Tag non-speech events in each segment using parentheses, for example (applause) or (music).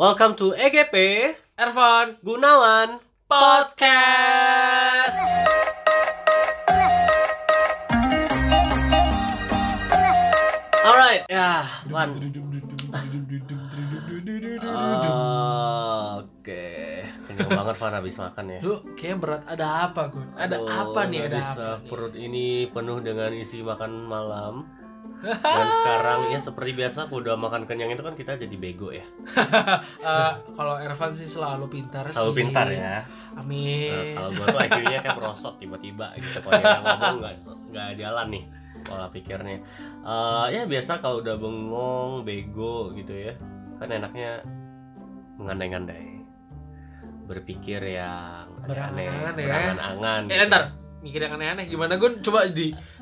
Welcome to EGP Ervan Gunawan Podcast. Alright, ya, Wan. Oke, kenyang banget Van habis makan ya. Lu kayak berat ada apa Gun? Ada Aduh, apa nih? Ada bisa, apa? nih? Perut ini penuh dengan isi makan malam. Dan sekarang ya seperti biasa aku udah makan kenyang itu kan kita jadi bego ya. (laughs) Eh, kalau Ervan sih selalu pintar Selalu sih. pintar ya. Nah, Amin. kalau gue tuh IQ-nya kayak merosot tiba-tiba gitu kalau dia ngomong nggak nggak jalan nih pola pikirnya. Eh, ya biasa kalau udah bengong, bego gitu ya, kan enaknya mengandai-andai, berpikir yang aneh-aneh, Berangan-angan ya. berangan-angan. Eh, gitu. ntar mikir yang aneh-aneh gimana Gun? Coba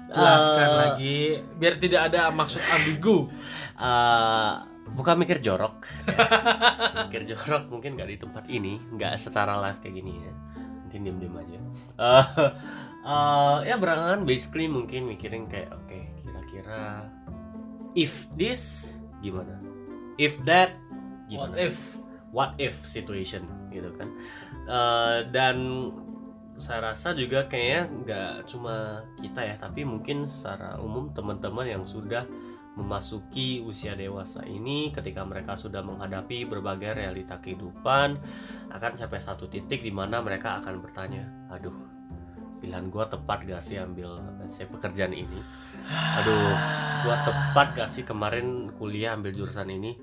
dijelaskan Eh. lagi biar tidak ada maksud ambigu. Eh, bukan mikir jorok, ya. (laughs) mikir jorok mungkin nggak di tempat ini, nggak secara live kayak gini ya, mungkin diem-diem aja. Eh, eh, ya berangan basically mungkin mikirin kayak oke kira-kira if this gimana, if that What gimana, if? what if situation gitu kan, Eh, dan saya rasa juga kayaknya nggak cuma kita ya tapi mungkin secara umum teman-teman yang sudah memasuki usia dewasa ini ketika mereka sudah menghadapi berbagai realita kehidupan akan sampai satu titik di mana mereka akan bertanya aduh pilihan gua tepat gak sih ambil let's say, pekerjaan ini? Aduh gua tepat gak sih kemarin kuliah ambil jurusan ini?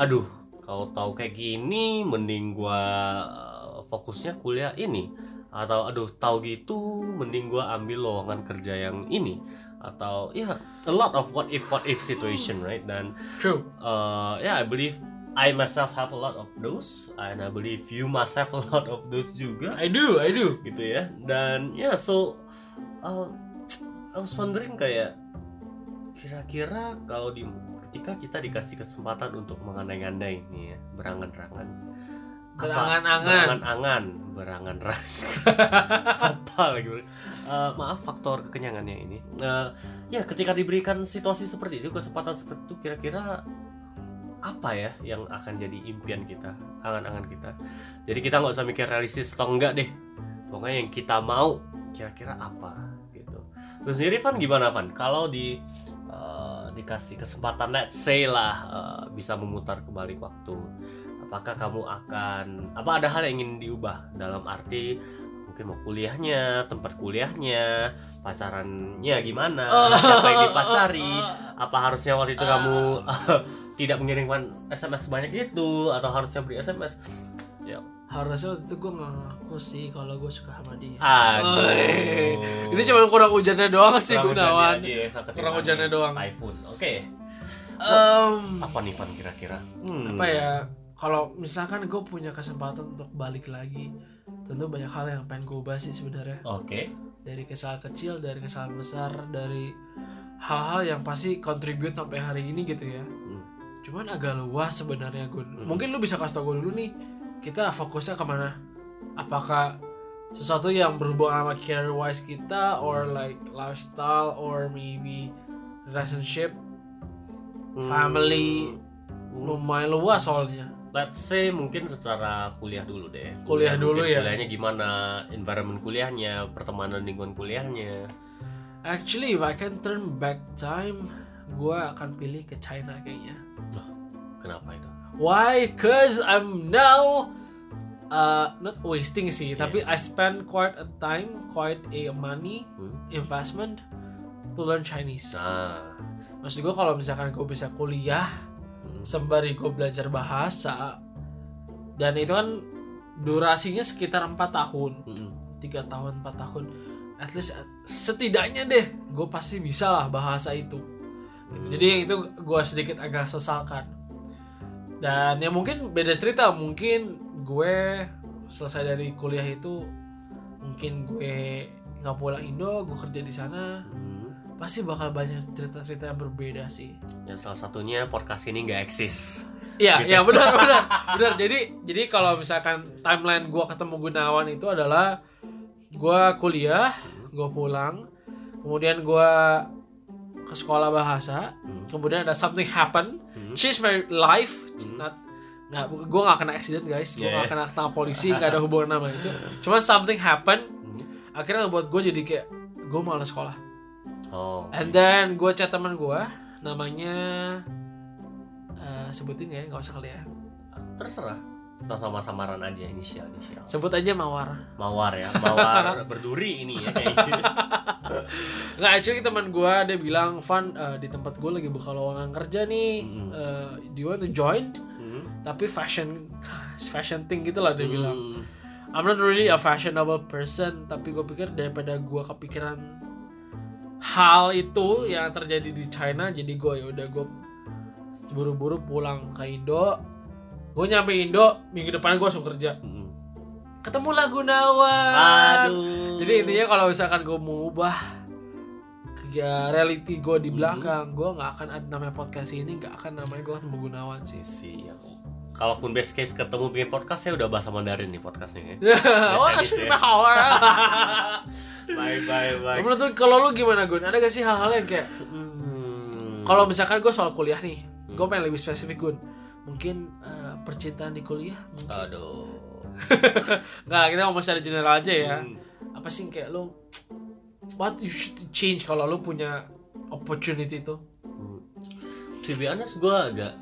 Aduh kalau tahu kayak gini mending gua uh, fokusnya kuliah ini atau aduh tahu gitu mending gua ambil lowongan kerja yang ini. Atau ya a lot of what if what if situation right? Dan True. uh, yeah I believe I myself have a lot of those and I believe you must have a lot of those juga. I do, I do. gitu ya. Dan ya so uh, I was wondering kayak kira-kira kalau di ketika kita dikasih kesempatan untuk mengandai-andai nih ya berangan-rangan apa- Berangan-angan. berangan-angan berangan-rangan apa lagi (laughs) Eh, maaf faktor kekenyangannya ini. Eh, ya ketika diberikan situasi seperti itu kesempatan seperti itu kira-kira apa ya yang akan jadi impian kita angan-angan kita? Jadi kita nggak usah mikir realistis atau enggak deh. Pokoknya yang kita mau kira-kira apa gitu. Lu sendiri Van gimana Van? Kalau di eh, dikasih kesempatan let's say lah eh, bisa memutar kembali waktu apakah kamu akan apa ada hal yang ingin diubah dalam arti mungkin mau kuliahnya tempat kuliahnya pacarannya gimana siapa yang dipacari apa harusnya waktu itu kamu (laughs) tidak mengirimkan SMS banyak itu atau harusnya beri SMS ya Harusnya waktu itu gue ngaku sih kalau gue suka sama dia. aduh Ini cuma kurang hujannya doang sih Kurang Gunawan. ya, sakit Kurang hujannya doang. typhoon oke Em, apa nih Van kira-kira Hmm. apa ya? Kalau misalkan gue punya kesempatan untuk balik lagi, tentu banyak hal yang pengen gue ubah sih sebenarnya. oke Dari kesalahan kecil, dari kesalahan besar, dari hal-hal yang pasti contribute sampai hari ini gitu ya. Hmm. Cuman agak luas sebenarnya gue. Hmm. Mungkin lu bisa kasih tau gue dulu nih, kita fokusnya ke mana? Apakah sesuatu yang berhubungan sama career wise kita, or like lifestyle, or maybe relationship, Hmm. family, lumayan luas soalnya. Let's say mungkin secara kuliah dulu deh Kuliah dulu mungkin ya. kuliahnya gimana environment kuliahnya pertemanan lingkungan kuliahnya Actually, if I can turn back time, gue akan pilih ke China kayaknya. kenapa itu Why? Cause I'm now uh, not wasting sih, Yeah. tapi I spend quite a time, quite a money Hmm. investment to learn Chinese. nah Maksud gue kalau misalkan gue bisa kuliah Hmm. sembari gue belajar bahasa dan itu kan durasinya sekitar empat tahun, Mm-mm. tiga tahun, empat tahun. At least setidaknya deh, gue pasti bisa lah bahasa itu. Gitu. Jadi yang itu gue sedikit agak sesalkan. Dan ya mungkin beda cerita, mungkin gue selesai dari kuliah itu, mungkin gue nggak pulang Indo, gue kerja di sana, Hmm. Pasti bakal banyak cerita-cerita yang berbeda sih. yang salah satunya podcast ini nggak eksis Iya, Gitu. iya benar (laughs) benar. Benar. Jadi jadi kalau misalkan timeline gua ketemu Gunawan itu adalah gua kuliah, gua pulang, kemudian gua ke sekolah bahasa, Hmm. kemudian ada something happen, Hmm. change my life, Hmm. not nggak gue nggak kena accident guys gue Yeah. nggak kena tangkap polisi nggak ada (laughs) hubungan sama itu cuma something happen Hmm. akhirnya ngebuat gue jadi kayak gue malas sekolah Oh. and then gue chat teman gue namanya eh, sebutin ya nggak usah kali ya Terserah. Atau sama samaran aja inisial inisial. sebut aja mawar Mawar ya, mawar (laughs) berduri ini ya kayak (laughs) gitu. nggak actually teman gue dia bilang Van eh, di tempat gue lagi buka lowongan kerja nih Mm-mm. eh, do you want to join Hmm. tapi fashion fashion thing gitu lah dia bilang Hmm. I'm not really a fashionable person tapi gue pikir daripada gue kepikiran hal itu yang terjadi di China jadi gue ya udah gue buru-buru pulang ke Indo gue nyampe Indo minggu depan gue langsung kerja Hmm. ketemulah Gunawan Aduh. jadi intinya kalau misalkan gue mau ubah ke reality gue di belakang gue nggak akan ada namanya podcast ini nggak akan namanya gue ketemu Gunawan sih Siap. Kalaupun best case ketemu bikin podcast, saya udah bahasa Mandarin nih podcastnya ya. (laughs) oh asli ya. (laughs) Bye bye bye. menurut lu kalau lu gimana Gun ada gak sih hal-hal yang kayak Hmm. Kalau misalkan gue soal kuliah nih, gue pengen lebih spesifik Gun. Mungkin eh, percintaan di kuliah? mungkin. Aduh. (laughs) Nggak, kita ngomong secara general aja ya. Hmm. Apa sih kayak lu, what you should change kalau lu punya opportunity itu? Hmm. To be honest, gue agak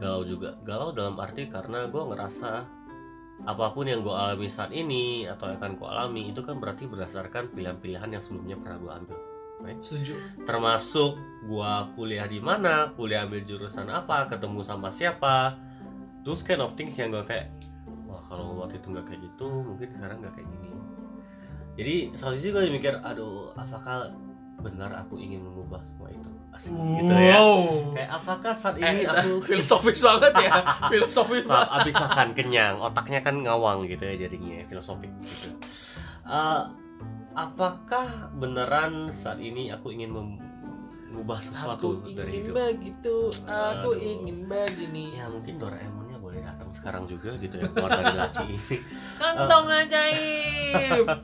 galau juga. Galau dalam arti karena gue ngerasa apa pun yang gue alami saat ini atau yang akan gue alami itu kan berarti berdasarkan pilihan-pilihan yang sebelumnya pernah gue ambil. Right? Setuju. Termasuk gue kuliah di mana, kuliah ambil jurusan apa, ketemu sama siapa, those kind of things yang gue kayak, wah kalau waktu itu nggak kayak gitu, mungkin sekarang nggak kayak gini. Jadi satu sisi gue mikir, aduh, apakah benar aku ingin mengubah semua itu? Asik gitu ya. Kayak apakah saat ini Eh, aku (laughs) filosofis banget ya, (laughs) filosofis banget. Abis makan kenyang, otaknya kan ngawang gitu ya jadinya filosofik gitu. Eh, apakah beneran saat ini aku ingin mengubah sesuatu Aku dari ingin hidup? begitu, aku Aduh. ingin begini. Ya mungkin Doraemonnya boleh datang sekarang juga gitu ya keluar dari laci ini. Kantong ajaib. (laughs)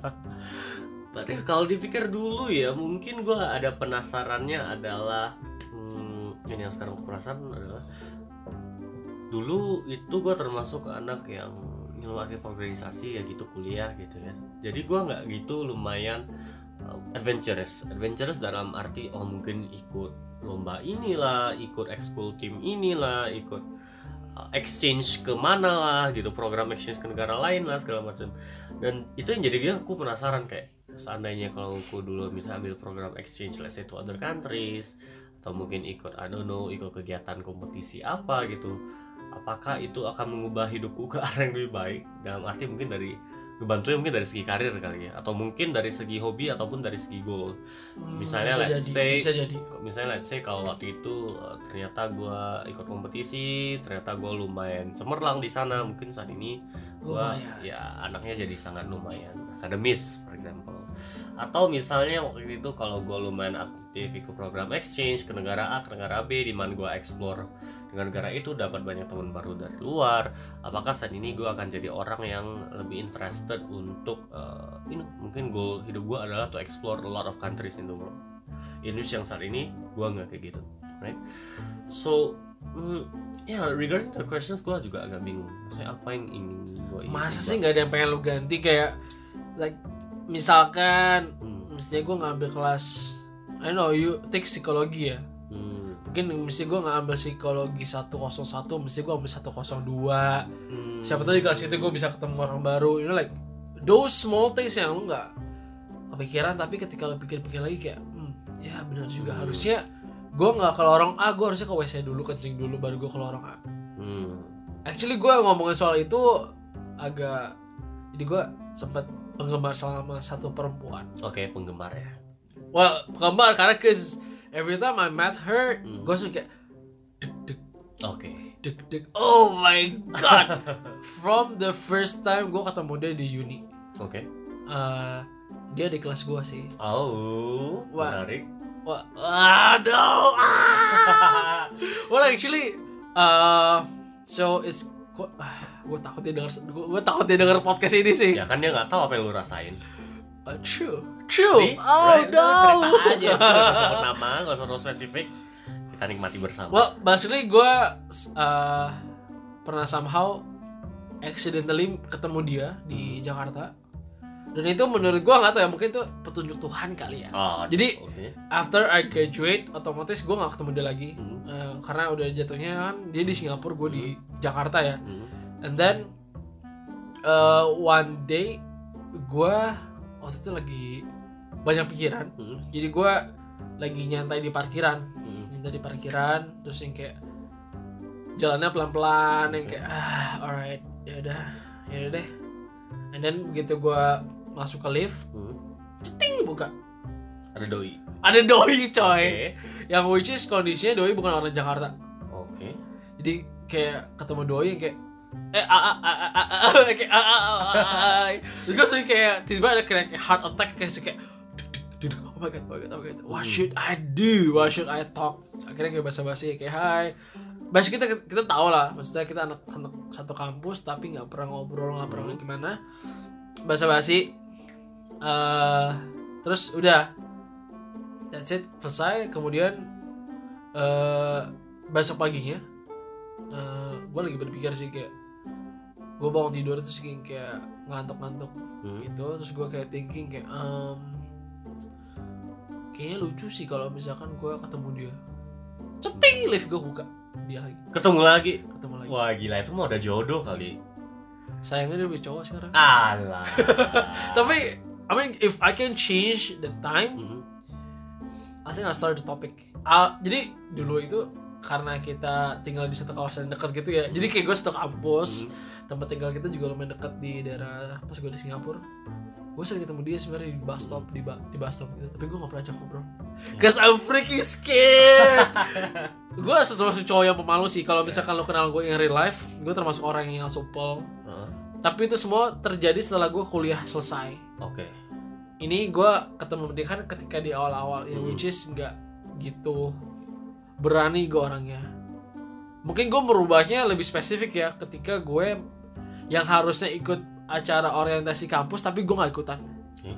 Tapi kalau dipikir dulu ya mungkin gua ada penasarannya adalah hmm, ini yang sekarang penasaran adalah dulu itu gua termasuk anak yang ilmu organisasi ya gitu kuliah gitu ya. Jadi gua nggak gitu lumayan uh, adventurous. Adventurous dalam arti oh mungkin ikut lomba inilah ikut ekskul tim inilah ikut uh, exchange ke mana lah gitu program exchange ke negara lain lah segala macam. Dan itu yang jadi aku penasaran kayak seandainya kalau aku dulu bisa ambil program exchange let's say to other countries atau mungkin ikut I don't know ikut kegiatan kompetisi apa gitu apakah itu akan mengubah hidupku ke (laughs) arah yang lebih baik dalam arti mungkin dari ngebantunya mungkin dari segi karir kali ya atau mungkin dari segi hobi ataupun dari segi goal Misalnya, bisa let's jadi, say- bisa jadi. misalnya let's say kalau waktu itu uh, ternyata gua ikut kompetisi ternyata gue lumayan cemerlang di sana mungkin saat ini gua Lumayan. ya anaknya jadi sangat lumayan. Akademis for example. Atau misalnya waktu itu kalau gue lumayan aktif ikut program exchange ke negara A ke negara B di mana gue explore dengan negara itu dapat banyak teman baru dari luar. Apakah saat ini gue akan jadi orang yang lebih interested untuk uh, know, mungkin goal hidup gue adalah to explore a lot of countries in the world? Indonesia yang saat ini gue nggak kayak gitu right? So mm, ya regarding the questions gue juga agak bingung. Saya apa yang ingin gue Masa sih nggak ada yang pengen lu ganti? Kayak like misalkan hmm, mestinya gue ngambil kelas I know you take psikologi ya. Hmm, mungkin mesti gue ngambil psikologi 101 mesti gue ambil 102 hmm, siapa tahu di kelas itu gue bisa ketemu orang baru you know like those small things yang lu nggak kepikiran tapi ketika lu pikir-pikir lagi kayak hmm, ya benar juga Hmm. harusnya gue nggak ke lorong A gue harusnya ke WC dulu kencing dulu baru gue ke lorong A. Hmm, actually gue ngomongin soal itu agak jadi gue sempat penggemar sama satu perempuan. Oke penggemar ya. Well penggemar karena cause every time I met her Hmm. gue suka kayak deg deg. Oke. Deg deg. Oh my god. From the first time gue ketemu dia di uni. Oke. Eh, dia di kelas gue sih. Oh Wah. menarik wah aduh ah. well actually uh, so it's gue takut dia denger gue takut dia denger podcast ini sih. Ya kan dia nggak tahu apa yang lu rasain. Uh, true true. See? oh Right? No. Cerita aja nggak usah nama nggak usah terlalu spesifik. Kita nikmati bersama. Well basically gue uh, pernah somehow accidentally ketemu dia di Jakarta dan itu menurut gua nggak tahu ya mungkin itu petunjuk Tuhan kali ya Oh, Jadi- oke. after I graduate otomatis gua nggak ketemu dia lagi Hmm. Eh, karena udah jatuhnya kan dia di Singapura gue di Jakarta ya Hmm. and then uh, one day gua waktu itu lagi banyak pikiran Hmm. jadi gua lagi nyantai di parkiran Hmm. nyantai di parkiran terus yang kayak jalannya pelan-pelan yang kayak ah alright ya udah ya udah deh and then begitu gua masuk ke lift Hmm. ting buka Ada doi. ada doi coy Oke. yang which is kondisinya doi bukan orang Jakarta Oke. jadi kayak ketemu doi yang kayak eh a a a a a a kayak a a a a terus gue sering kayak tiba ada kayak heart attack kayak kayak duk, duk, duk, oh my god oh my god oh my god what should I do what should I talk akhirnya kayak basa-basi kayak hai Bahasa kita kita tahu lah maksudnya kita anak anak satu kampus tapi nggak pernah ngobrol nggak pernah gimana basa-basi eh terus udah that's it selesai kemudian eh besok paginya gue lagi berpikir sih kayak gue bangun tidur terus kayak, kayak ngantuk-ngantuk Hmm. gitu terus gue kayak thinking kayak um, kayaknya lucu sih kalau misalkan gue ketemu dia ceting lift gue buka dia lagi Ketemu lagi. ketemu lagi Wah gila itu mah udah jodoh kali. sayangnya dia lebih cowok sekarang Alah. (laughs) tapi I mean if I can change the time Hmm. I think I'll start the topic. Ah, jadi dulu itu karena kita tinggal di satu kawasan dekat gitu ya. Jadi kayak gue satu kampus, tempat tinggal kita juga lumayan dekat di daerah pas gue di Singapura. Gue sering ketemu dia sebenarnya di bus stop di, ba- di bus stop gitu. Tapi gue gak pernah ajak ngobrol. Cause I'm freaking scared. gue termasuk cowok yang pemalu sih. Kalau misalkan lo kenal gue in real life, gue termasuk orang yang supel. Tapi itu semua terjadi setelah gue kuliah selesai Oke. ini gue ketemu dia kan ketika di awal-awal ya Hmm. which is nggak gitu berani gue orangnya mungkin gue merubahnya lebih spesifik ya ketika gue yang harusnya ikut acara orientasi kampus tapi gue nggak ikutan Oke.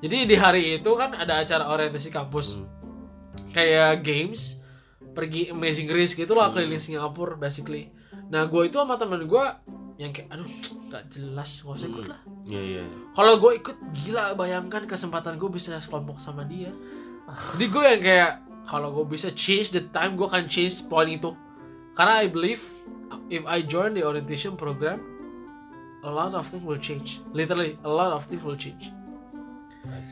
jadi di hari itu kan ada acara orientasi kampus Hmm. kayak games pergi Amazing Race gitu lah Hmm. keliling Singapura basically nah gue itu sama temen gue yang kayak aduh nggak jelas gak usah ikut Hmm. lah Iya iya. kalau gue ikut gila bayangkan kesempatan gue bisa sekelompok sama dia jadi gue yang kayak kalau gue bisa change the time gue akan change point itu karena I believe if I join the orientation program a lot of things will change literally a lot of things will change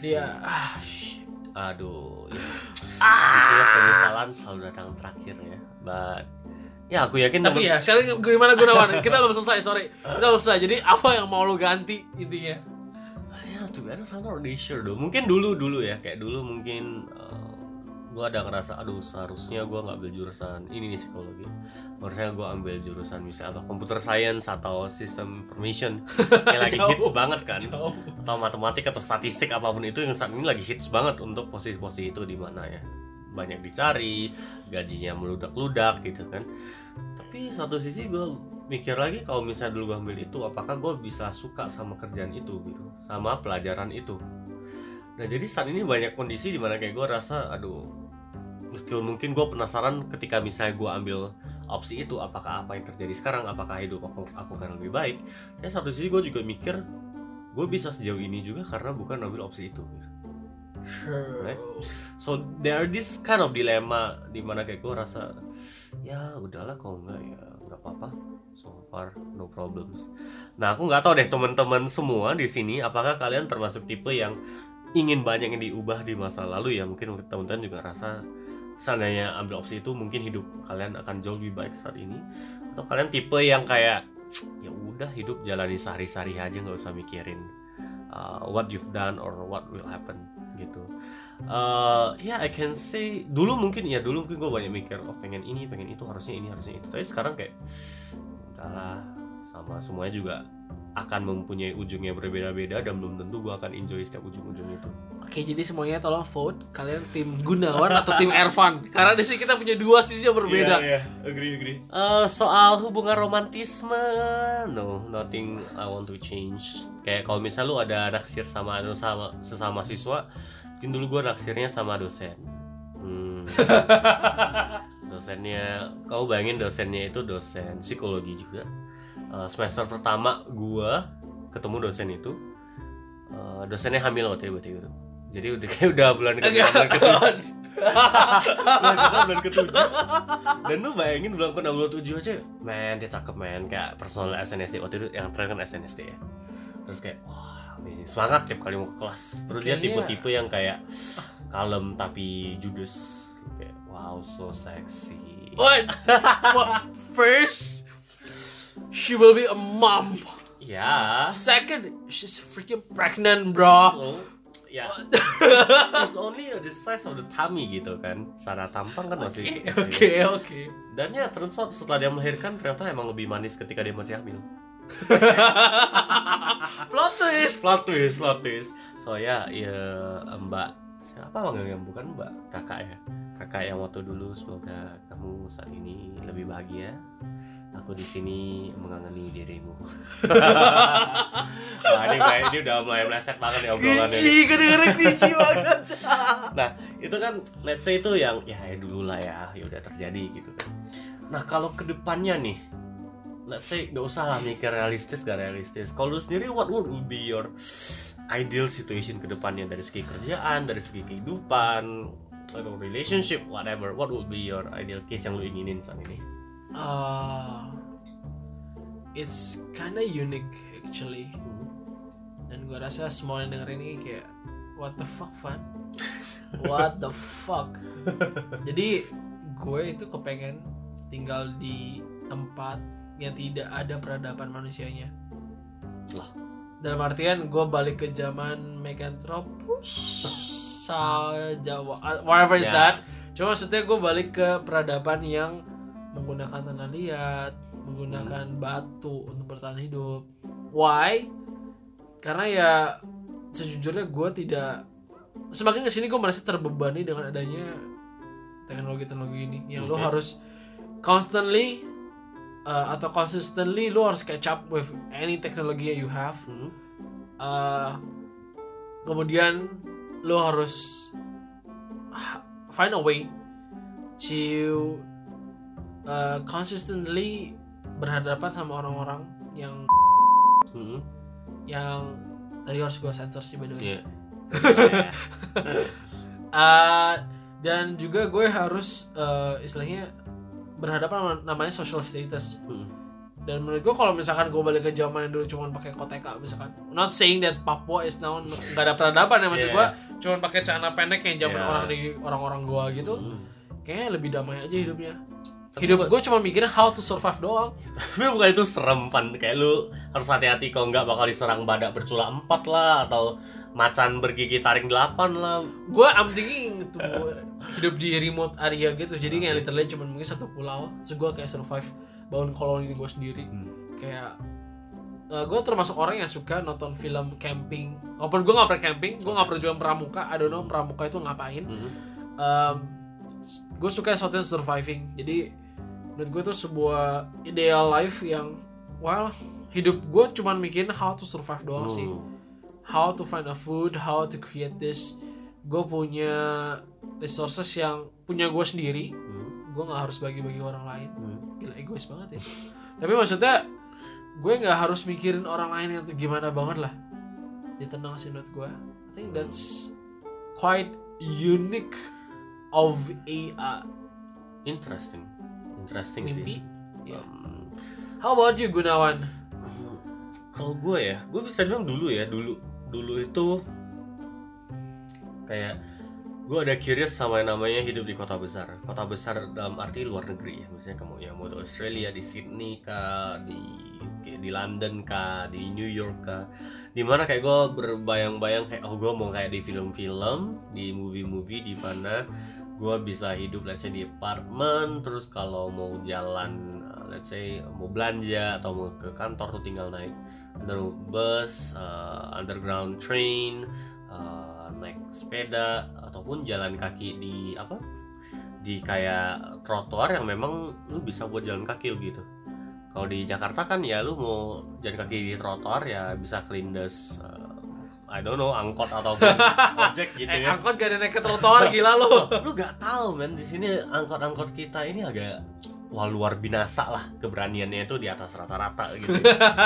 dia ah shit. Aduh. Ya. Itulah penyesalan selalu datang terakhir ya. But ya aku yakin tapi ya sekarang gimana Gunawan? Kita belum selesai sorry. Kita belum selesai. Jadi apa yang mau lo ganti intinya? Ya tuh ada sama really sure dong mungkin dulu dulu ya. Kayak dulu mungkin eh, gua ada ngerasa aduh seharusnya gua nggak ambil jurusan ini nih psikologi. Harusnya gua ambil jurusan misalnya apa computer science atau system information. Yang (laughs) lagi Jauh. hits banget kan. Jauh. atau matematik atau statistik apa pun itu yang saat ini lagi hits banget untuk posisi-posisi itu di mana ya banyak dicari gajinya meludak-ludak gitu kan tapi satu sisi gue mikir lagi kalau misalnya dulu gue ambil itu apakah gue bisa suka sama kerjaan itu gitu sama pelajaran itu nah jadi saat ini banyak kondisi di mana kayak gue rasa aduh meskipun mungkin gue penasaran ketika misalnya gue ambil opsi itu apakah apa yang terjadi sekarang apakah hidup aku aku akan lebih baik tapi satu sisi gue juga mikir gue bisa sejauh ini juga karena bukan ambil opsi itu gitu. Sure. Right? so there are this kind of dilema di mana kayak gue rasa ya udahlah kalau enggak ya nggak apa-apa. So far no problems. Nah aku nggak tahu deh teman-teman semua di sini apakah kalian termasuk tipe yang ingin banyak yang diubah di masa lalu ya? Mungkin teman-teman juga rasa seandainya ambil opsi itu mungkin hidup kalian akan jauh lebih baik saat ini. Atau kalian tipe yang kayak ya udah hidup jalani sehari-hari aja nggak usah mikirin uh, what you've done or what will happen gitu. Uh, ya I can say dulu mungkin ya dulu mungkin gue banyak mikir oh pengen ini pengen itu harusnya ini harusnya itu. Tapi sekarang kayak udahlah sama semuanya juga akan mempunyai ujung yang berbeda-beda dan belum tentu gue akan enjoy setiap ujung-ujung itu Oke, jadi semuanya tolong vote kalian tim Gunawan atau tim (laughs) Ervan. Karena di sini kita punya dua sisi yang berbeda. Iya, iya. agree, agree. Eh, soal hubungan romantisme, no, nothing I want to change. Kayak kalau misal lu ada naksir sama sama sesama siswa, mungkin dulu gua naksirnya sama dosen. Hmm. (laughs) dosennya kau bayangin dosennya itu dosen psikologi juga Eh, semester pertama gua ketemu dosen itu eh, dosennya hamil waktu itu itu. Jadi udah kayak udah bulan ke bulan ketujuh. (laughs) Bulan ke bulan ketujuh. Dan lu bayangin bulan ke bulan ketujuh aja men dia cakep men. Kayak personal SNSD waktu itu yang tren kan SNSD ya. Terus kayak wah amazing. semangat tiap kali mau ke kelas. Terus dia tipe-tipe yang kayak kalem tapi judes. Kayak wow so sexy. What? What? First, she will be a mom. ya Second, she's freaking pregnant, bro. so ya (laughs) it's only the size of the tummy gitu kan secara tampang kan masih. Oke, oke. dan ya turns out setelah dia melahirkan ternyata emang lebih manis ketika dia masih hamil (laughs) Plot twist. plot twist plot twist so ya ya mbak siapa panggilnya bukan mbak kakak ya kakak yang waktu dulu semoga kamu saat ini lebih bahagia aku di sini mengangani dirimu (laughs) Wah, ini kayak ini udah mulai meleset banget ya obrolannya Gigi, kedengeran gigi banget. (laughs) Nah, itu kan let's say itu yang ya, ya dulu lah ya, ya udah terjadi gitu kan. Nah, kalau ke depannya nih, let's say gak usah lah mikir realistis gak realistis. Kalau lu sendiri, what would be your ideal situation ke depannya dari segi kerjaan, dari segi kehidupan, atau relationship, whatever. What would be your ideal case yang lu inginin saat ini? Uh, it's kinda unique actually. Dan gue rasa semua yang denger ini kayak what the fuck Van? What the fuck? Jadi gue itu kepengen tinggal di tempat yang tidak ada peradaban manusianya. Lah. Dalam artian gue balik ke zaman Meganthropus Jawa whatever is Ya. that. Cuma maksudnya gue balik ke peradaban yang menggunakan tanah liat, menggunakan batu untuk bertahan hidup. Why? Karena ya sejujurnya gue tidak semakin ke sini gue merasa terbebani dengan adanya teknologi-teknologi ini yang lo Oke. harus constantly uh, atau consistently lo harus catch up with any technology you have Hmm? Uh, kemudian lo harus ha- find a way to uh, consistently berhadapan sama orang-orang yang Hmm? yang tadi harus gue sensor sih by the way. Iya. (laughs) Uh, dan juga gue harus uh, istilahnya berhadapan sama namanya social status. Hmm. Dan menurut gue kalau misalkan gue balik ke zaman yang dulu cuman pakai koteka misalkan, not saying that Papua is now nggak ada peradaban ya maksud Yeah. gue, cuman pakai celana pendek yang zaman Yeah. orang di orang-orang gua gitu, Hmm. kayaknya lebih damai aja hidupnya. Hidup gue cuma mikirin how to survive doang. Tapi bukan itu serem pan kayak lu harus hati-hati kalau nggak bakal diserang badak bercula empat lah atau macan bergigi taring delapan lah. Gue I'm thinking to hidup di remote area gitu, jadi kayak literally cuma mungkin satu pulau, terus gue kayak survive bangun koloni gue sendiri. Hmm. Kayak gue termasuk orang yang suka nonton film camping. Walaupun gue nggak pernah camping, gue nggak pernah juga pramuka. I don't know pramuka itu ngapain. Hmm. gue suka sesuatu yang surviving. Jadi menurut gue itu sebuah ideal life yang well hidup gue cuman mikirin how to survive doang sih. Hmm. How to find a food, how to create this. Gue punya resources yang punya gue sendiri. Hmm. Gue nggak harus bagi-bagi orang lain. Hmm. Gila egois banget ya. Tapi maksudnya gue nggak harus mikirin orang lain yang gimana banget lah. Dia tenang sih menurut gue. I think that's quite unique of a uh, Interesting. Interesting sih. mimpi. Ya. Um, How about you Gunawan? kalau gue ya, gue bisa bilang dulu ya, dulu dulu itu kayak gue ada curious sama yang namanya hidup di kota besar. Kota besar dalam arti luar negeri ya, misalnya kamu yang mau di Australia, di Sydney kah, di UK, di London kah, di New York kah, di mana kayak gue berbayang-bayang kayak oh gue mau kayak di film-film, di movie-movie di mana gue bisa hidup let's say di apartemen terus kalau mau jalan uh, let's say mau belanja atau mau ke kantor tuh tinggal naik under bus uh, underground train uh, naik sepeda ataupun jalan kaki di apa di kayak trotoar yang memang lu bisa buat jalan kaki gitu. Kalau di Jakarta kan ya lu mau jalan kaki di trotoar ya bisa kelindes uh, I don't know angkot atau (laughs) ojek gitu Eh, ya angkot gak ada naik ke trotoar gila lo. lu gak tahu men di sini angkot-angkot kita ini agak wah luar binasa lah keberaniannya itu di atas rata-rata gitu.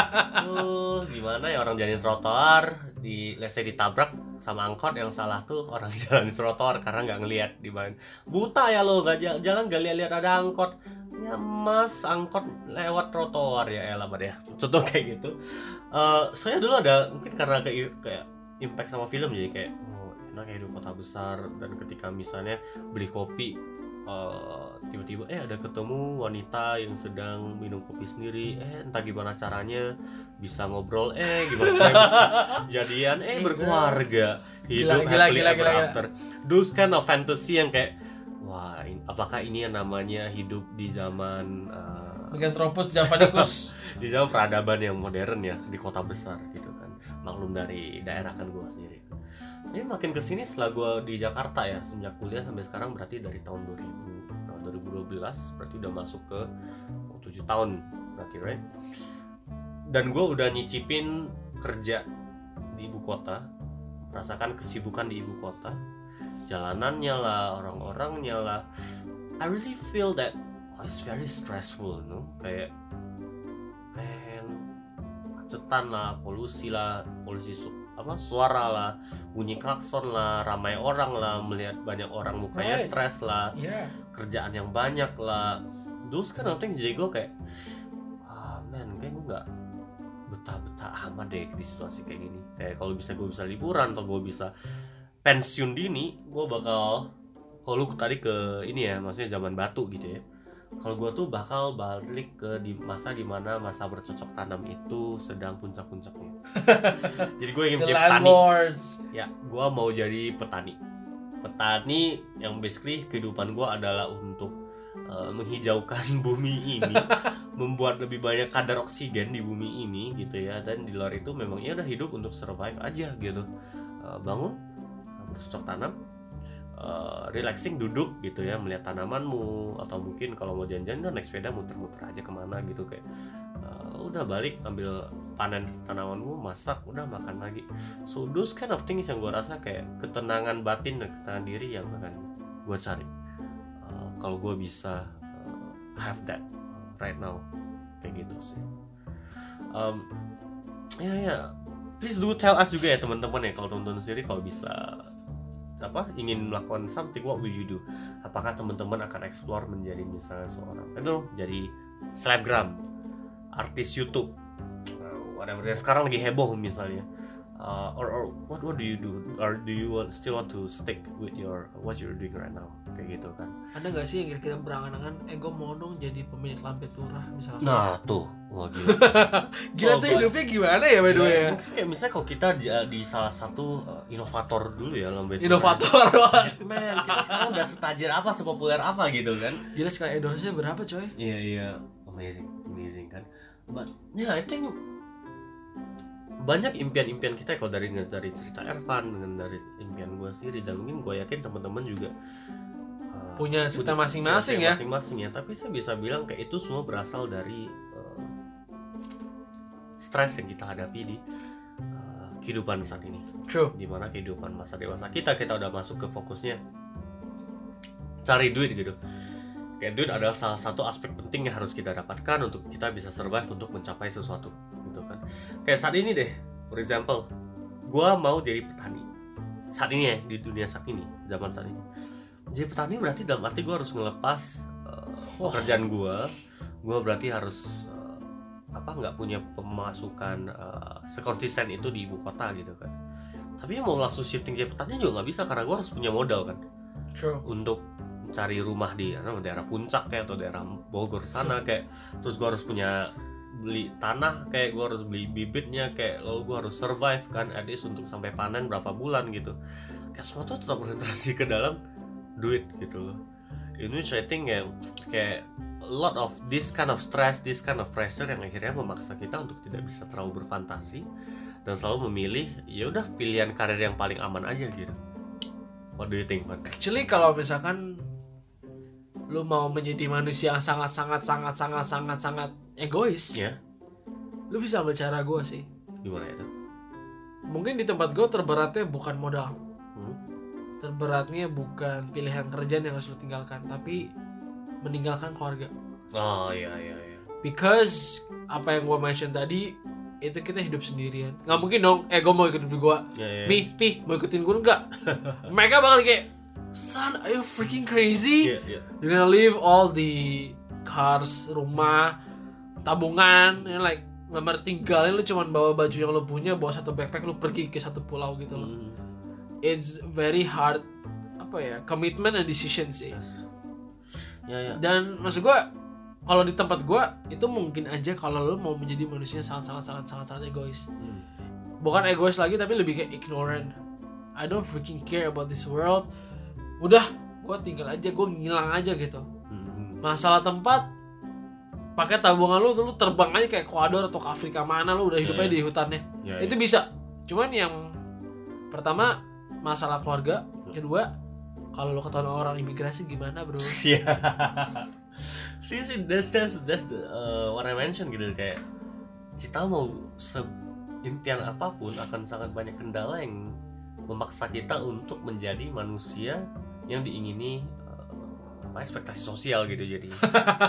(laughs) Lu gimana ya orang jalan trotoar di say ditabrak sama angkot yang salah tuh orang (laughs) jalan di trotoar karena nggak ngelihat di mana buta ya lo gak ja- jalan gak lihat-lihat ada angkot. Ya mas angkot lewat trotoar. Ya elah pada ya. Contoh kayak gitu. Eh, saya dulu ada mungkin karena kayak kayak impact sama film jadi kayak oh enak ya di kota besar dan ketika misalnya beli kopi eh, tiba-tiba eh ada ketemu wanita yang sedang minum kopi sendiri. Eh entah gimana caranya bisa ngobrol. Eh gimana caranya bisa (laughs) jadian. Eh berkeluarga. Hidup Gila, gila, happily gila, ever gila, gila. after. Those kind of fantasy yang kayak wah in- apakah ini yang namanya hidup di zaman eh, Megantropus javanicus. (laughs) di zaman peradaban yang modern ya di kota besar gitu kan. Maklum dari daerah kan gue sendiri ini makin ke sini setelah gue di Jakarta ya sejak kuliah sampai sekarang berarti dari tahun 2000 tahun 2012 berarti udah masuk ke oh, 7 tahun berarti right? Dan gue udah nyicipin kerja di ibu kota merasakan kesibukan di ibu kota jalanannya lah orang-orangnya lah. I really feel that oh, it's very stressful no kayak macetan lah polusi lah polusi su- apa suara lah bunyi klakson lah ramai orang lah melihat banyak orang mukanya Right. stres lah Iya. kerjaan yang banyak lah those kind of things jadi gue kayak ah man kayak gue nggak betah-betah amat deh di situasi kayak gini kayak kalau bisa gue bisa liburan atau gue bisa pensiun dini gue bakal kalau lu tadi ke ini ya maksudnya zaman batu gitu ya kalau gue tuh bakal balik ke di masa di mana masa bercocok tanam itu sedang puncak-puncaknya (laughs) jadi gue ingin The menjadi petani. ya gua mau jadi petani. Petani yang basically kehidupan gua adalah untuk uh, menghijaukan (laughs) bumi ini (laughs) membuat lebih banyak kadar oksigen di bumi ini gitu ya. Dan di luar itu memang ya udah hidup untuk survive aja gitu. Uh, bangun bercocok tanam uh, relaxing duduk gitu ya melihat tanamanmu atau mungkin kalau mau jalan-jalan naik sepeda muter-muter aja ke mana gitu kayak uh, udah balik ambil panen tanamanmu masak udah makan lagi. So those kind of things yang gue rasa kayak ketenangan batin dan ketenangan diri yang akan gue cari. Uh, kalau gue bisa uh, have that right now kayak gitu sih. Um, ya ya please do tell us juga ya teman-teman ya kalau teman-teman sendiri kalau bisa apa ingin melakukan something what will you do? Apakah teman-teman akan explore menjadi misalnya seorang I don't know jadi selebgram artis YouTube whatever. Sekarang lagi heboh misalnya Uh, or, or what what do you do or do you want, still want to stick with your what you're doing right now kayak gitu kan Ada nggak sih yang kira-kira berangan-angan, eh gue mau dong jadi pemilik lampe turah misalnya. nah tuh wah gila (laughs) Gila Oh, tuh hidupnya gimana ya by the way ya? mungkin kayak misalnya kalau kita di- di salah satu uh, inovator dulu ya lomba itu. Inovator. (laughs) man kita sekarang udah setajir apa sepopuler apa gitu kan Gila sekali endorse-nya berapa coy? Iya iya amazing amazing kan. But yeah I think banyak impian-impian kita kalau dari dari cerita Ervan dengan dari impian gue sendiri dan mungkin gue yakin teman-teman juga uh, Punya cerita masing-masing ya. Masing-masing ya. Tapi saya bisa bilang kayak itu semua berasal dari uh, stres yang kita hadapi di uh, kehidupan saat ini True. di mana kehidupan masa dewasa kita kita udah masuk ke fokusnya cari duit gitu kayak duit adalah salah satu aspek penting yang harus kita dapatkan untuk kita bisa survive untuk mencapai sesuatu kayak saat ini deh for example gua mau jadi petani. Saat ini ya di dunia saat ini zaman saat ini. Jadi petani berarti dalam arti gua harus ngelepas uh, pekerjaan gua. Gua berarti harus uh, apa nggak punya pemasukan uh, sekonsisten itu di ibu kota gitu kan. Tapi mau langsung shifting jadi petani juga nggak bisa karena gua harus punya modal kan. True. untuk cari rumah di apa, daerah puncak kayak atau daerah Bogor sana kayak. Terus gua harus punya beli tanah kayak gua harus beli bibitnya kayak lalu gua harus survive kan at least untuk sampai panen berapa bulan gitu. Kayak semua tuh tetap orientasi ke dalam duit gitu loh. Ini I think ya kayak lot of this kind of stress this kind of pressure yang akhirnya memaksa kita untuk tidak bisa terlalu berfantasi dan selalu memilih ya udah pilihan karir yang paling aman aja gitu. What do you think Van? Actually kalau misalkan lu mau menjadi manusia yang sangat sangat sangat sangat sangat sangat egois, ya lu bisa ambil cara gue sih. gimana itu? Mungkin di tempat gue terberatnya bukan modal. Hmm. terberatnya bukan pilihan kerjaan yang harus lo tinggalkan tapi meninggalkan keluarga. Oh iya iya iya. Because apa yang gue mention tadi itu kita hidup sendirian. Nggak mungkin dong eh gue mau ikut hidup gue ya, ya. mi pi mau ikutin gue enggak? (laughs) Mereka bakal kayak son are you freaking crazy? Iya, iya. you're gonna leave all the cars rumah tabungan and like ngamar tinggalin lu cuman bawa baju yang lu punya bawa satu backpack lu pergi ke satu pulau gitu loh Hmm. it's very hard apa ya commitment and decision sih Yes. ya ya dan maksud gua kalau di tempat gua itu mungkin aja kalau lu mau menjadi manusia sangat sangat sangat sangat sangat egois Hmm. bukan egois lagi tapi lebih kayak ignorant I don't freaking care about this world udah gua tinggal aja gua ngilang aja gitu Hmm. masalah tempat pakai tabungan lu lu terbang aja kayak Ecuador atau ke Afrika mana lu udah hidupnya Iya, di hutannya. Ya, itu bisa. Cuman yang pertama masalah keluarga. Kedua kalau lu ketahuan orang imigrasi gimana bro? (laughs) Iya. sih sih that's that's that's the, uh, what I mentioned gitu kayak kita mau seimpian apa pun akan sangat banyak kendala yang memaksa kita untuk menjadi manusia yang diingini apa ekspektasi sosial gitu jadi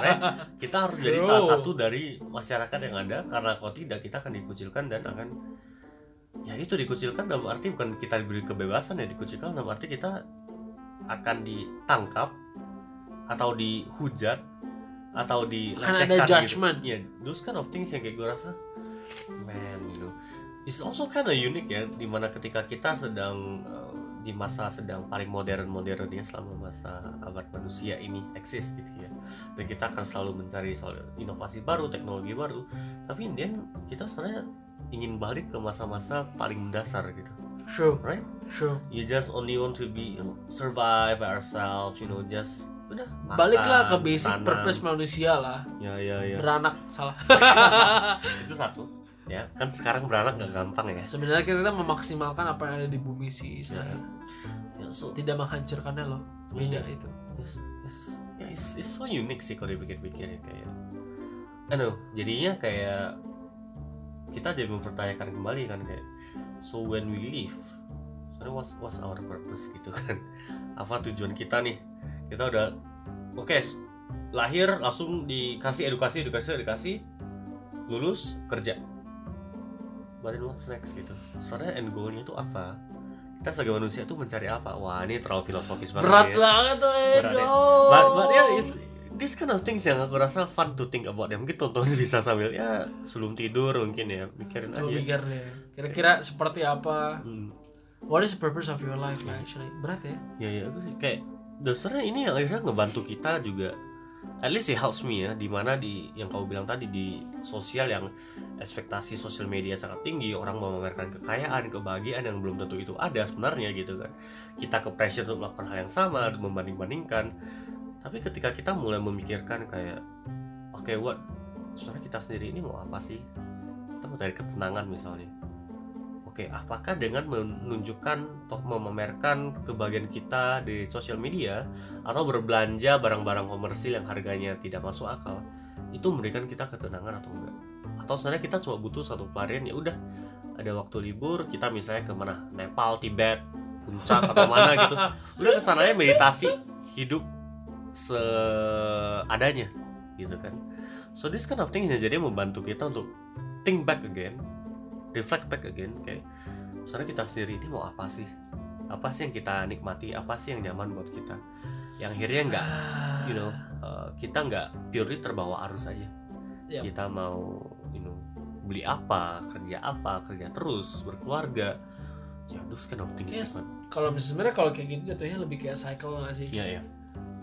(laughs) kita harus jadi Bro. salah satu dari masyarakat yang ada karena kalau tidak kita akan dikucilkan dan akan ya itu dikucilkan dalam arti bukan kita diberi kebebasan ya dikucilkan dalam arti kita akan ditangkap atau dihujat atau dilecehkan ada gitu. judgment. Ya, those kind of things yang kayak gue rasa man, you know. It's also kind of unique ya di mana ketika kita sedang uh, di masa sedang paling modern-modernnya selama masa abad manusia ini eksis gitu ya dan kita akan selalu mencari soal inovasi baru teknologi baru tapi in the end kita sebenarnya ingin balik ke masa-masa paling mendasar gitu True, right true. you just only want to be you know, survive by ourselves you know just udah makan, Baliklah ke basic tanam. purpose manusia lah. ya ya ya Beranak salah. (laughs) itu satu ya kan sekarang beranak gak gampang ya Sebenarnya kita memaksimalkan apa yang ada di bumi sih ya, istilahnya. ya so Tidak menghancurkannya loh. Beda Iya. itu. it's, it's, ya it's, it's so unique sih kalau dipikir-pikir ya kayak know jadinya kayak kita jadi mempertanyakan kembali kan kayak so when we leave so what's, what's our purpose gitu kan (laughs) apa tujuan kita nih kita udah oke s- lahir langsung dikasih edukasi edukasi edukasi lulus kerja but then what's next gitu soalnya end goalnya itu apa kita sebagai manusia tuh mencari apa wah ini terlalu filosofis banget Berat ya. banget tuh Berat ya. Edo. But, but yeah, it's, this kind of things yang aku rasa fun to think about ya. Mungkin tonton bisa sambil ya sebelum tidur mungkin ya mikirin aja. mikir deh. Kira-kira seperti apa? Hmm. What is the purpose of your life lah actually? Berat ya. Ya ya aku sih kayak dasarnya ini yang akhirnya ngebantu kita juga at least it helps me ya di mana di yang kau bilang tadi di sosial yang ekspektasi sosial media sangat tinggi orang mau memamerkan kekayaan kebahagiaan yang belum tentu itu ada sebenarnya gitu kan. Kita ke pressure untuk melakukan hal yang sama untuk membanding bandingkan tapi ketika kita mulai memikirkan kayak oke what? Sebenarnya kita sendiri ini mau apa sih? Kita mau cari ketenangan misalnya Oke, apakah dengan menunjukkan atau memamerkan kebahagiaan kita di sosial media atau berbelanja barang-barang komersil yang harganya tidak masuk akal itu memberikan kita ketenangan atau enggak? Atau sebenarnya kita cuma butuh satu pelarian ya udah ada waktu libur kita misalnya ke mana Nepal, Tibet, puncak atau mana gitu, udah ke sananya meditasi hidup seadanya gitu kan. So this kind of things yang jadi membantu kita untuk think back again reflect back again kayak misalnya kita sendiri ini mau apa sih apa sih yang kita nikmati apa sih yang nyaman buat kita yang akhirnya nggak you know uh, kita nggak purely terbawa arus aja Yap. kita mau you know beli apa kerja apa kerja terus berkeluarga ya those kind of things Yes. Kalau misalnya sebenarnya kalau kayak gitu jatuhnya lebih kayak cycle nggak sih? ya ya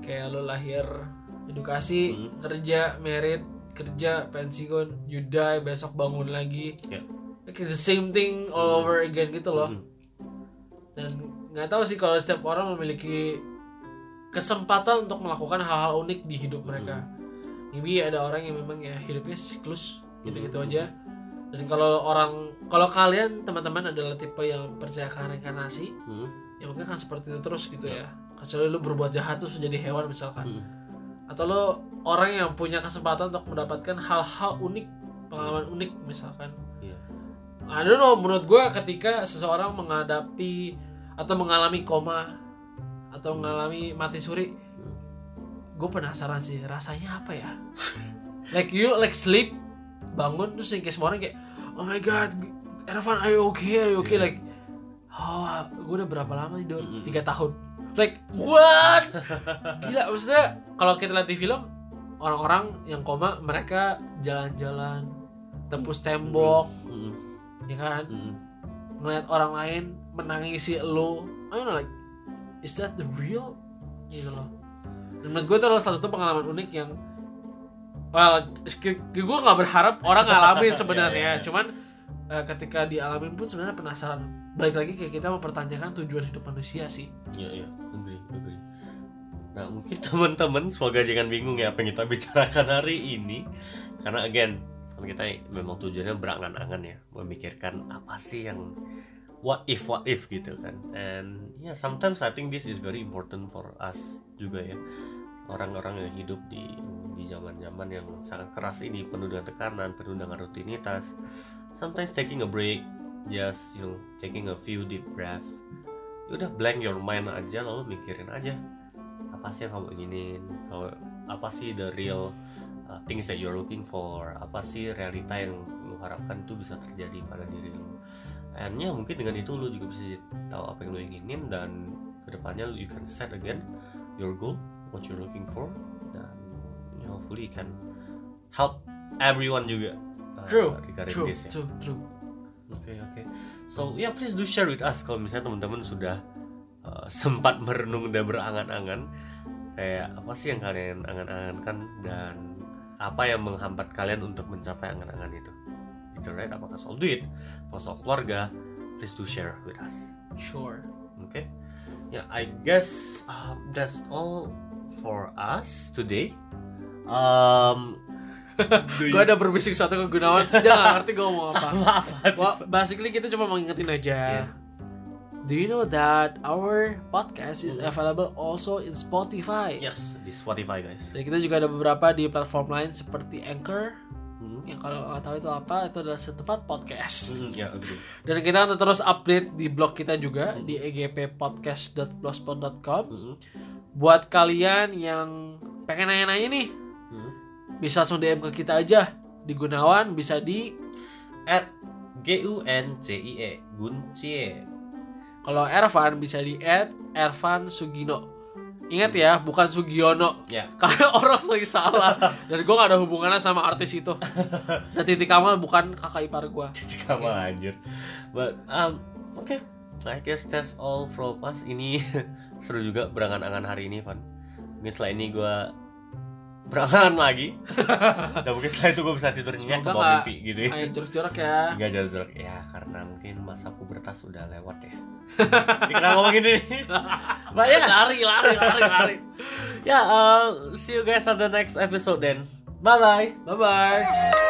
Kayak lo lahir, edukasi, Hmm. kerja, merit, kerja, pensiun, you die, besok bangun lagi. Ya. Like the same thing all over again gitu loh. Dan nggak tahu sih kalau setiap orang memiliki kesempatan untuk melakukan hal-hal unik di hidup mereka. Maybe ada orang yang memang ya hidupnya siklus gitu-gitu aja. Dan kalau orang, kalau kalian teman-teman adalah tipe yang percaya ke reinkarnasi, Hmm. ya mungkin kan seperti itu terus gitu ya. Kecuali lu berbuat jahat terus jadi hewan misalkan. Hmm. Atau lu orang yang punya kesempatan untuk mendapatkan hal-hal unik, pengalaman unik misalkan. I don't know menurut gue ketika seseorang menghadapi atau mengalami koma atau mengalami mati suri gue penasaran sih rasanya apa ya? (laughs) Like you like sleep bangun terus yang kayak semua orang kayak oh my god Ervan are you okay? Are you okay? Yeah. like oh gue udah berapa lama tidur Mm-mm. tiga tahun. Like what? (laughs) Gila maksudnya kalau kita lihat di film orang-orang yang koma mereka jalan-jalan tembus tembok Mm, ya kan? Mm, ngeliat orang lain menangisi lo I know like is that the real? Gitu loh. Dan menurut gue itu adalah salah satu pengalaman unik yang well gue gak berharap orang ngalamin (laughs) sebenarnya. Ya, ya, ya. cuman eh, ketika dialamin pun sebenarnya penasaran. Balik lagi kayak kita mempertanyakan tujuan hidup manusia sih. Iya, iya, agree, agree. Nah, mungkin (laughs) teman-teman semoga jangan bingung ya apa yang kita bicarakan hari ini. Karena again, kan kita memang tujuannya berangan-angan ya, memikirkan apa sih yang what if what if gitu kan. And yeah, sometimes I think this is very important for us juga ya. Orang-orang yang hidup di di zaman-zaman yang sangat keras ini penuh dengan tekanan, penuh dengan rutinitas. Sometimes taking a break, just you know, taking a few deep breath udah blank your mind aja lalu mikirin aja apa sih yang kamu inginin apa sih the real uh, things that you're looking for? Apa sih realita yang lu harapkan itu bisa terjadi pada diri lu? And ya mungkin dengan itu lu juga bisa tahu apa yang lu inginin dan ke depannya you can set again your goal what you're looking for dan you know, hopefully you can help everyone juga uh, true regarding true this ya true true. Oke oke. So ya please do share with us kalau misalnya teman-teman sudah uh, (laughs) sempat merenung dan berangan-angan kayak apa sih yang kalian angan-angankan dan apa yang menghambat kalian untuk mencapai angan-angan itu. Itu right? Apakah soal duit, apakah soal keluarga? Please do share with us. sure Oke. Ya, I guess uh, that's all for us today. Um, (laughs) you- gue ada berbisik suatu ke Gunawan terus dia gak ngerti gue mau apa (laughs) sama apa? well, basically kita cuma mau ngingetin aja Yeah. Do you know that our podcast is available also in Spotify? Yes, di Spotify guys. Dan kita juga ada beberapa di platform lain seperti Anchor. Hmm. Yang kalau nggak tahu itu apa, itu adalah setempat podcast. Hmm, ya agree. Dan kita akan terus update di blog kita juga di E egppodcast.blogspot.com. Hmm. Buat kalian yang pengen nanya-nanya nih, Hmm. bisa langsung DM ke kita aja di Gunawan, bisa di At G U N C I E Guncie. Kalau Ervan bisa di @ervan Sugino. Ingat ya, bukan Sugiono. Ya. (laughs) Karena orang sering salah dan gue gak ada hubungannya sama artis itu. Dan Titi Kamal bukan kakak ipar gue. (laughs) Titik kamu anjir. But um oke. I guess that's all from us. Ini (laughs) seru juga berangan-angan hari ini, Van. Mungkin setelah ini gue berangan lagi. (laughs) Dan mungkin setelah itu gue bisa tidur nyenyak ke bawah mimpi gitu ya. Jorok-jorok ya. Enggak jorok ya karena mungkin masa pubertas udah lewat ya. (laughs) Kenapa ngomong gini? (laughs) Ya, Lari, lari, lari, lari. ya, uh, see you guys on the next episode then. Bye bye. Bye bye.